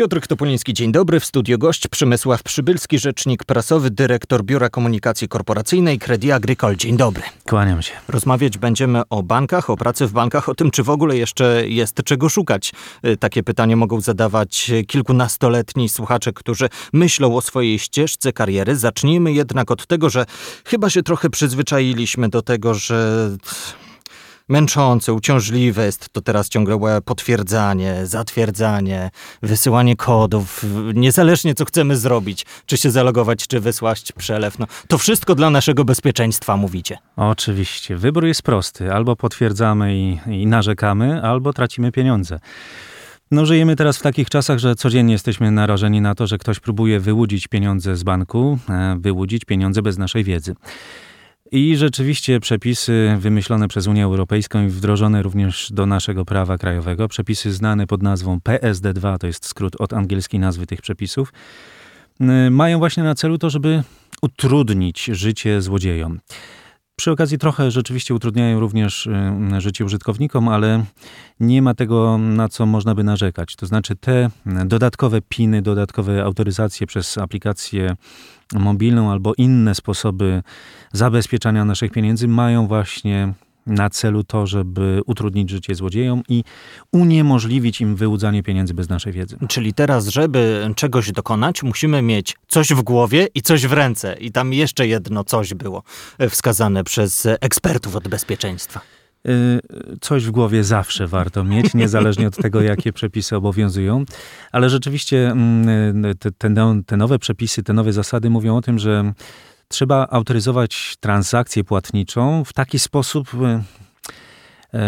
Piotr Topuliński, dzień dobry. W studio gość Przemysław Przybylski, rzecznik prasowy, dyrektor Biura Komunikacji Korporacyjnej Credit Agricole. Dzień dobry. Kłaniam się. Rozmawiać będziemy o bankach, o pracy w bankach, o tym, czy w ogóle jeszcze jest czego szukać. Y, takie pytanie mogą zadawać kilkunastoletni słuchacze, którzy myślą o swojej ścieżce kariery. Zacznijmy jednak od tego, że chyba się trochę przyzwyczailiśmy do tego, że męczące, uciążliwe jest to teraz ciągłe potwierdzanie, zatwierdzanie, wysyłanie kodów, niezależnie co chcemy zrobić, czy się zalogować, czy wysłać przelew. No, to wszystko dla naszego bezpieczeństwa, mówicie. Oczywiście. Wybór jest prosty. Albo potwierdzamy i, i narzekamy, albo tracimy pieniądze. No, żyjemy teraz w takich czasach, że codziennie jesteśmy narażeni na to, że ktoś próbuje wyłudzić pieniądze z banku, e, wyłudzić pieniądze bez naszej wiedzy. I rzeczywiście przepisy wymyślone przez Unię Europejską i wdrożone również do naszego prawa krajowego, przepisy znane pod nazwą PSD2, to jest skrót od angielskiej nazwy tych przepisów, y, mają właśnie na celu to, żeby utrudnić życie złodziejom. Przy okazji trochę rzeczywiście utrudniają również y, życie użytkownikom, ale nie ma tego, na co można by narzekać. To znaczy te dodatkowe piny, dodatkowe autoryzacje przez aplikację mobilną albo inne sposoby zabezpieczania naszych pieniędzy mają właśnie na celu to, żeby utrudnić życie złodziejom i uniemożliwić im wyłudzanie pieniędzy bez naszej wiedzy. Czyli teraz, żeby czegoś dokonać, musimy mieć coś w głowie i coś w ręce. I tam jeszcze jedno coś było wskazane przez ekspertów od bezpieczeństwa. Y, coś w głowie zawsze warto mieć, niezależnie od tego, jakie przepisy obowiązują. Ale rzeczywiście mm, te, te, te nowe przepisy, te nowe zasady mówią o tym, że trzeba autoryzować transakcję płatniczą w taki sposób, y,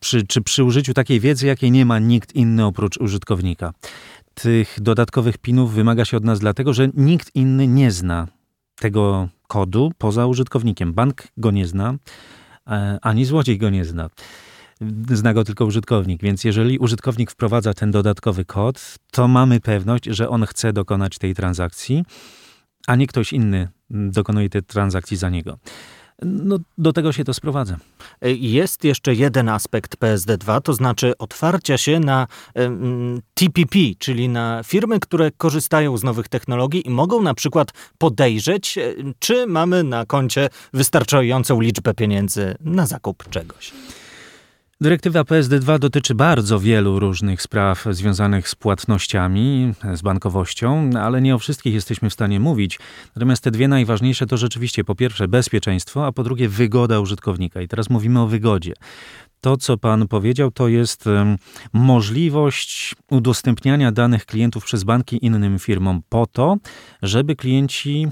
przy, czy przy użyciu takiej wiedzy, jakiej nie ma nikt inny oprócz użytkownika. Tych dodatkowych pinów wymaga się od nas dlatego, że nikt inny nie zna tego kodu poza użytkownikiem. Bank go nie zna, ani złodziej go nie zna. Zna go tylko użytkownik, więc jeżeli użytkownik wprowadza ten dodatkowy kod, to mamy pewność, że on chce dokonać tej transakcji, a nie ktoś inny dokonuje tej transakcji za niego. No, do tego się to sprowadza. Jest jeszcze jeden aspekt PSD2, to znaczy otwarcia się na TPP, czyli na firmy, które korzystają z nowych technologii i mogą na przykład podejrzeć, czy mamy na koncie wystarczającą liczbę pieniędzy na zakup czegoś. Dyrektywa PSD2 dotyczy bardzo wielu różnych spraw związanych z płatnościami, z bankowością, ale nie o wszystkich jesteśmy w stanie mówić. Natomiast te dwie najważniejsze to rzeczywiście po pierwsze bezpieczeństwo, a po drugie wygoda użytkownika. I teraz mówimy o wygodzie. To, co Pan powiedział, to jest możliwość udostępniania danych klientów przez banki innym firmom po to, żeby klienci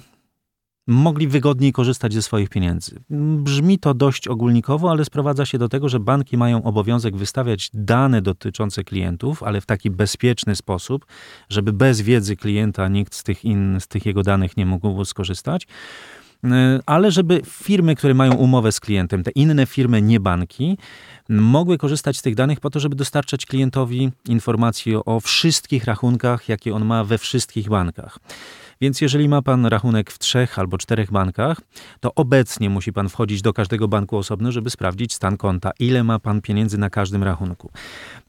mogli wygodniej korzystać ze swoich pieniędzy. Brzmi to dość ogólnikowo, ale sprowadza się do tego, że banki mają obowiązek wystawiać dane dotyczące klientów, ale w taki bezpieczny sposób, żeby bez wiedzy klienta nikt z tych, in, z tych jego danych nie mógł skorzystać e, ale żeby firmy, które mają umowę z klientem, te inne firmy, nie banki, mogły korzystać z tych danych po to, żeby dostarczać klientowi informacje o wszystkich rachunkach, jakie on ma we wszystkich bankach. Więc jeżeli ma pan rachunek w trzech albo czterech bankach, to obecnie musi pan wchodzić do każdego banku osobno, żeby sprawdzić stan konta, ile ma pan pieniędzy na każdym rachunku.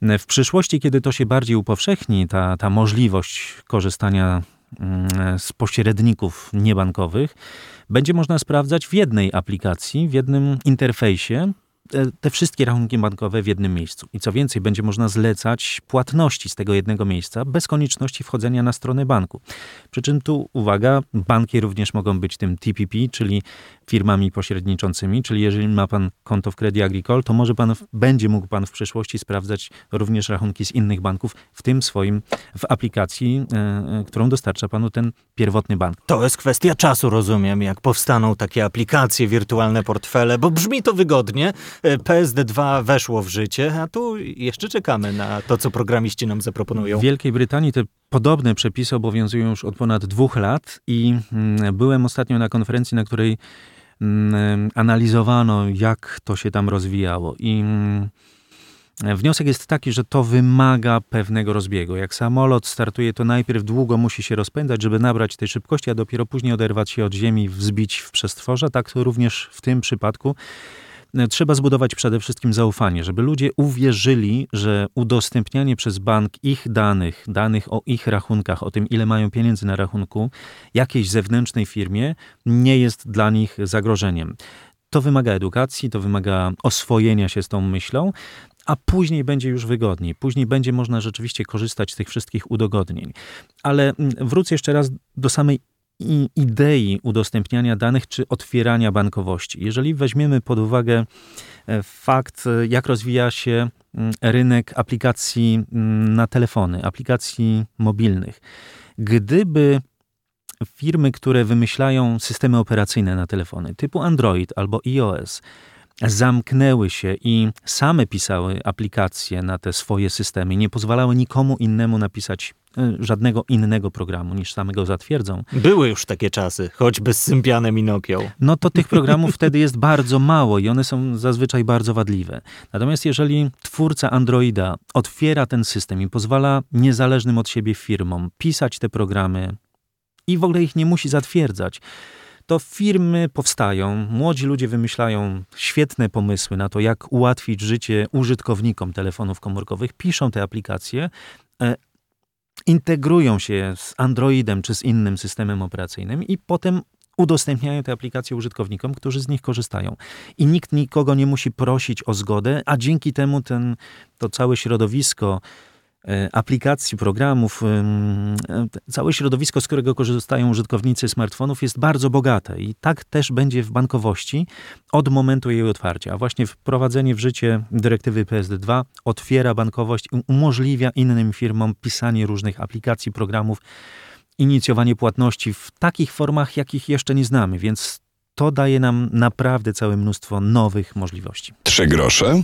W przyszłości, kiedy to się bardziej upowszechni, ta, ta możliwość korzystania mm, z pośredników niebankowych, będzie można sprawdzać w jednej aplikacji, w jednym interfejsie, te wszystkie rachunki bankowe w jednym miejscu. I co więcej, będzie można zlecać płatności z tego jednego miejsca bez konieczności wchodzenia na stronę banku. Przy czym tu, uwaga, banki również mogą być tym TPP, czyli firmami pośredniczącymi, czyli jeżeli ma pan konto w Credit Agricole, to może pan, będzie mógł pan w przyszłości sprawdzać również rachunki z innych banków, w tym swoim w aplikacji, e, e, którą dostarcza panu ten pierwotny bank. To jest kwestia czasu, rozumiem, jak powstaną takie aplikacje, wirtualne portfele, bo brzmi to wygodnie. E, PSD2 weszło w życie, a tu jeszcze czekamy na to, co programiści nam zaproponują. W Wielkiej Brytanii te podobne przepisy obowiązują już od ponad dwóch lat i mm, byłem ostatnio na konferencji, na której mm, analizowano, jak to się tam rozwijało. I mm, Wniosek jest taki, że to wymaga pewnego rozbiegu. Jak samolot startuje, to najpierw długo musi się rozpędzać, żeby nabrać tej szybkości, a dopiero później oderwać się od ziemi, wzbić w przestworze. Tak to również w tym przypadku trzeba zbudować przede wszystkim zaufanie, żeby ludzie uwierzyli, że udostępnianie przez bank ich danych, danych o ich rachunkach, o tym, ile mają pieniędzy na rachunku, jakiejś zewnętrznej firmie, nie jest dla nich zagrożeniem. To wymaga edukacji, to wymaga oswojenia się z tą myślą, a później będzie już wygodniej. Później będzie można rzeczywiście korzystać z tych wszystkich udogodnień. Ale mm, wrócę jeszcze raz do samej idei udostępniania danych czy otwierania bankowości. Jeżeli weźmiemy pod uwagę e, fakt, jak rozwija się mm, rynek aplikacji mm, na telefony, aplikacji mobilnych, gdyby firmy, które wymyślają systemy operacyjne na telefony typu Android albo iOS, zamknęły się i same pisały aplikacje na te swoje systemy, nie pozwalały nikomu innemu napisać e, żadnego innego programu niż samego zatwierdzą. Były już takie czasy, choćby z Symbianem i Nokią. No to tych programów wtedy jest bardzo mało i one są zazwyczaj bardzo wadliwe. Natomiast jeżeli twórca Androida otwiera ten system i pozwala niezależnym od siebie firmom pisać te programy i w ogóle ich nie musi zatwierdzać, to firmy powstają, młodzi ludzie wymyślają świetne pomysły na to, jak ułatwić życie użytkownikom telefonów komórkowych, piszą te aplikacje, e, integrują się z Androidem czy z innym systemem operacyjnym i potem udostępniają te aplikacje użytkownikom, którzy z nich korzystają. I nikt nikogo nie musi prosić o zgodę, a dzięki temu ten, to całe środowisko aplikacji, programów, e, całe środowisko, z którego korzystają użytkownicy smartfonów jest bardzo bogate i tak też będzie w bankowości od momentu jej otwarcia. A właśnie wprowadzenie w życie dyrektywy PSD2 otwiera bankowość i umożliwia innym firmom pisanie różnych aplikacji, programów, inicjowanie płatności w takich formach, jakich jeszcze nie znamy, więc to daje nam naprawdę całe mnóstwo nowych możliwości. Trzy grosze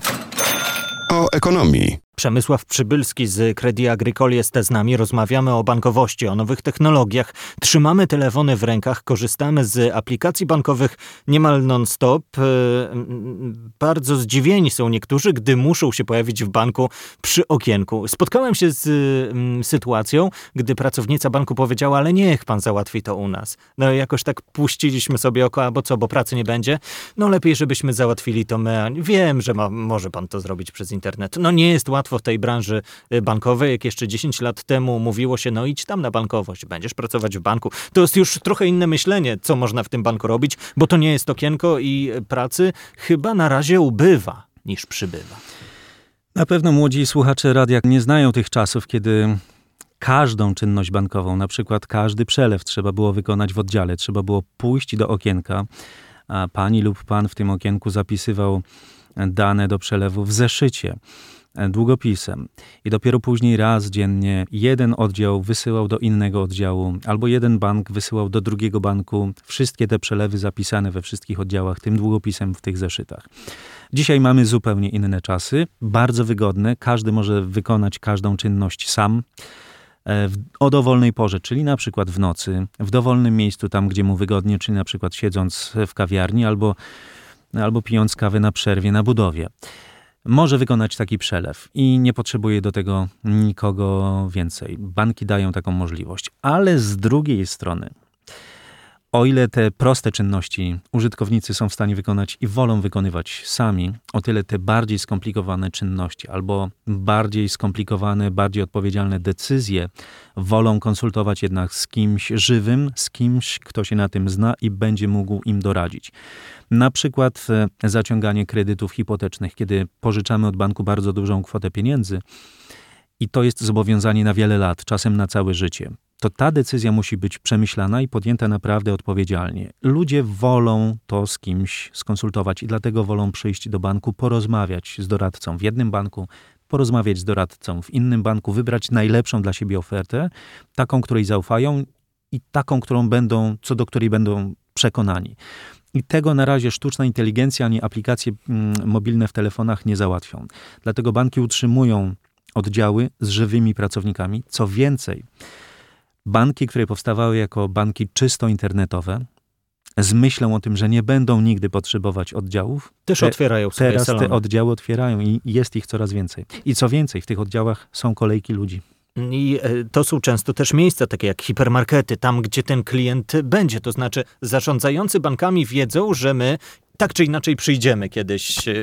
o ekonomii. Przemysław Przybylski z Credit Agricole jest z nami. Rozmawiamy o bankowości, o nowych technologiach. Trzymamy telefony w rękach, korzystamy z aplikacji bankowych niemal non-stop. E, bardzo zdziwieni są niektórzy, gdy muszą się pojawić w banku przy okienku. Spotkałem się z sytuacją, gdy pracownica banku powiedziała, ale niech pan załatwi to u nas. No jakoś tak puściliśmy sobie oko, bo co, bo pracy nie będzie? No lepiej, żebyśmy załatwili to my. Wiem, że ma, może pan to zrobić przez internet. No nie jest łatwo łatwo w tej branży y, bankowej, jak jeszcze 10 lat temu mówiło się, no idź tam na bankowość, będziesz pracować w banku. To jest już trochę inne myślenie, co można w tym banku robić, bo to nie jest okienko i pracy chyba na razie ubywa niż przybywa. Na pewno młodzi słuchacze radia nie znają tych czasów, kiedy każdą czynność bankową, na przykład każdy przelew trzeba było wykonać w oddziale, trzeba było pójść do okienka, a pani lub pan w tym okienku zapisywał dane do przelewu w zeszycie. E, długopisem. I dopiero później raz dziennie jeden oddział wysyłał do innego oddziału, albo jeden bank wysyłał do drugiego banku wszystkie te przelewy zapisane we wszystkich oddziałach tym długopisem w tych zeszytach. Dzisiaj mamy zupełnie inne czasy, bardzo wygodne, każdy może wykonać każdą czynność sam e, o dowolnej porze, czyli na przykład w nocy, w dowolnym miejscu, tam gdzie mu wygodnie, czyli na przykład siedząc w kawiarni albo, albo pijąc kawę na przerwie na budowie może wykonać taki przelew i nie potrzebuje do tego nikogo więcej. Banki dają taką możliwość, ale z drugiej strony, o ile te proste czynności użytkownicy są w stanie wykonać i wolą wykonywać sami, o tyle te bardziej skomplikowane czynności albo bardziej skomplikowane, bardziej odpowiedzialne decyzje wolą konsultować jednak z kimś żywym, z kimś, kto się na tym zna i będzie mógł im doradzić. Na przykład e, zaciąganie kredytów hipotecznych, kiedy pożyczamy od banku bardzo dużą kwotę pieniędzy i to jest zobowiązanie na wiele lat, czasem na całe życie to ta decyzja musi być przemyślana i podjęta naprawdę odpowiedzialnie. Ludzie wolą to z kimś skonsultować i dlatego wolą przyjść do banku, porozmawiać z doradcą w jednym banku, porozmawiać z doradcą w innym banku, wybrać najlepszą dla siebie ofertę, taką, której zaufają i taką, którą będą, co do której będą przekonani. I tego na razie sztuczna inteligencja ani aplikacje mm, mobilne w telefonach nie załatwią. Dlatego banki utrzymują oddziały z żywymi pracownikami. Co więcej, banki, które powstawały jako banki czysto internetowe, z myślą o tym, że nie będą nigdy potrzebować oddziałów. Też te, otwierają swoje Teraz salony. te oddziały otwierają i jest ich coraz więcej. I co więcej, w tych oddziałach są kolejki ludzi. I e, to są często też miejsca takie jak hipermarkety, tam gdzie ten klient będzie. To znaczy, zarządzający bankami wiedzą, że my tak czy inaczej przyjdziemy kiedyś e,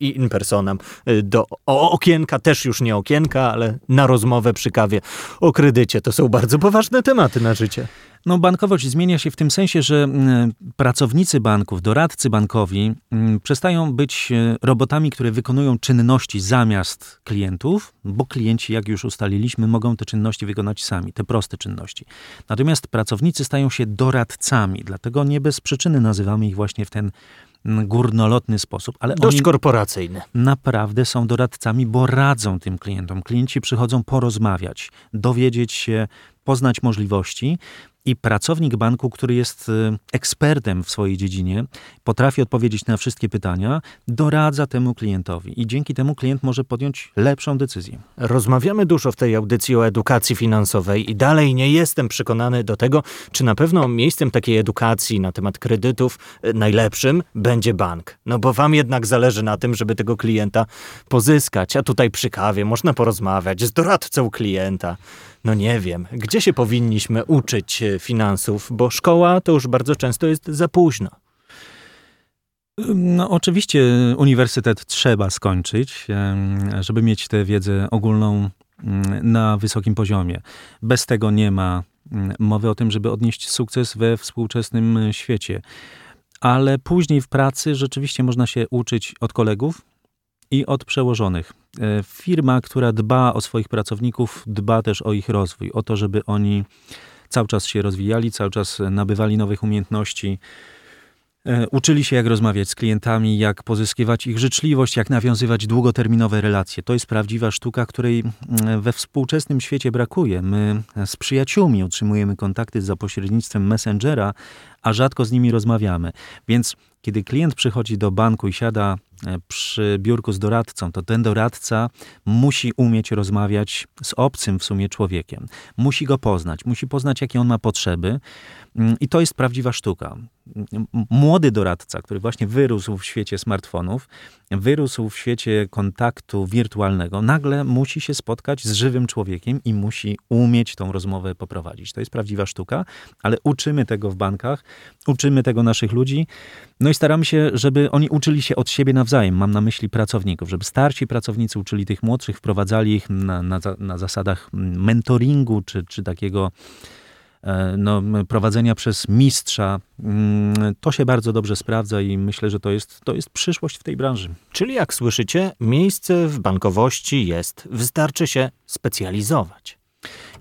in personam e, do okienka, też już nie okienka, ale na rozmowę przy kawie o kredycie. To są bardzo poważne tematy na życie. No, bankowość zmienia się w tym sensie, że mm, pracownicy banków, doradcy bankowi mm, przestają być e, robotami, które wykonują czynności zamiast klientów, bo klienci, jak już ustaliliśmy, mogą te czynności wykonać sami, te proste czynności. Natomiast pracownicy stają się doradcami, dlatego nie bez przyczyny nazywamy ich właśnie w ten mm, górnolotny sposób, ale Dość korporacyjny. naprawdę są doradcami, bo radzą tym klientom. Klienci przychodzą porozmawiać, dowiedzieć się, poznać możliwości, i pracownik banku, który jest y, ekspertem w swojej dziedzinie, potrafi odpowiedzieć na wszystkie pytania, doradza temu klientowi i dzięki temu klient może podjąć lepszą decyzję. Rozmawiamy dużo w tej audycji o edukacji finansowej i dalej nie jestem przekonany do tego, czy na pewno miejscem takiej edukacji na temat kredytów y, najlepszym będzie bank. No bo wam jednak zależy na tym, żeby tego klienta pozyskać, a tutaj przy kawie można porozmawiać z doradcą klienta. No nie wiem, gdzie się powinniśmy uczyć e, finansów, bo szkoła to już bardzo często jest za późno. No, oczywiście uniwersytet trzeba skończyć, żeby mieć tę wiedzę ogólną mm, na wysokim poziomie. Bez tego nie ma mm, mowy o tym, żeby odnieść sukces we współczesnym świecie. Ale później w pracy rzeczywiście można się uczyć od kolegów i od przełożonych. E, firma, która dba o swoich pracowników, dba też o ich rozwój, o to, żeby oni cały czas się rozwijali, cały czas nabywali nowych umiejętności, e, uczyli się, jak rozmawiać z klientami, jak pozyskiwać ich życzliwość, jak nawiązywać długoterminowe relacje. To jest prawdziwa sztuka, której mm, we współczesnym świecie brakuje. My z przyjaciółmi utrzymujemy kontakty za pośrednictwem Messengera, a rzadko z nimi rozmawiamy. Więc kiedy klient przychodzi do banku i siada e, przy biurku z doradcą, to ten doradca musi umieć rozmawiać z obcym w sumie człowiekiem. Musi go poznać, musi poznać, jakie on ma potrzeby. Mm, I to jest prawdziwa sztuka. Młody doradca, który właśnie wyrósł w świecie smartfonów, wyrósł w świecie kontaktu wirtualnego, nagle musi się spotkać z żywym człowiekiem i musi umieć tą rozmowę poprowadzić. To jest prawdziwa sztuka, ale uczymy tego w bankach, uczymy tego naszych ludzi. No i staramy się, żeby oni uczyli się od siebie nawzajem. Mam na myśli pracowników, żeby starsi pracownicy uczyli tych młodszych, wprowadzali ich na, na, na zasadach mentoringu czy, czy takiego no, prowadzenia przez mistrza. Mm, to się bardzo dobrze sprawdza i myślę, że to jest, to jest przyszłość w tej branży. Czyli jak słyszycie, miejsce w bankowości jest. Wystarczy się specjalizować.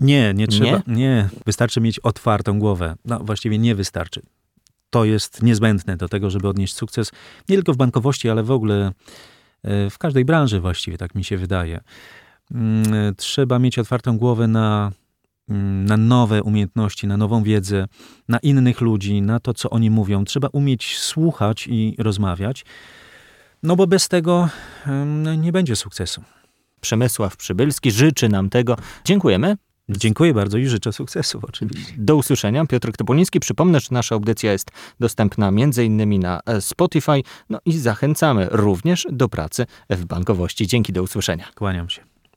Nie, nie trzeba. Nie? nie? wystarczy mieć otwartą głowę. No właściwie nie wystarczy to jest niezbędne do tego, żeby odnieść sukces nie tylko w bankowości, ale w ogóle e, w każdej branży właściwie, tak mi się wydaje. Mm, e, trzeba mieć otwartą głowę na, na nowe umiejętności, na nową wiedzę, na innych ludzi, na to, co oni mówią. Trzeba umieć słuchać i rozmawiać, no bo bez tego nie będzie sukcesu. Przemysław Przybylski życzy nam tego. Dziękujemy. Dziękuję bardzo i życzę sukcesów oczywiście. Do usłyszenia. Piotr Topoliński. Przypomnę, że nasza audycja jest dostępna m.in. na e, Spotify. No i zachęcamy również do pracy w bankowości. Dzięki, do usłyszenia. Kłaniam się.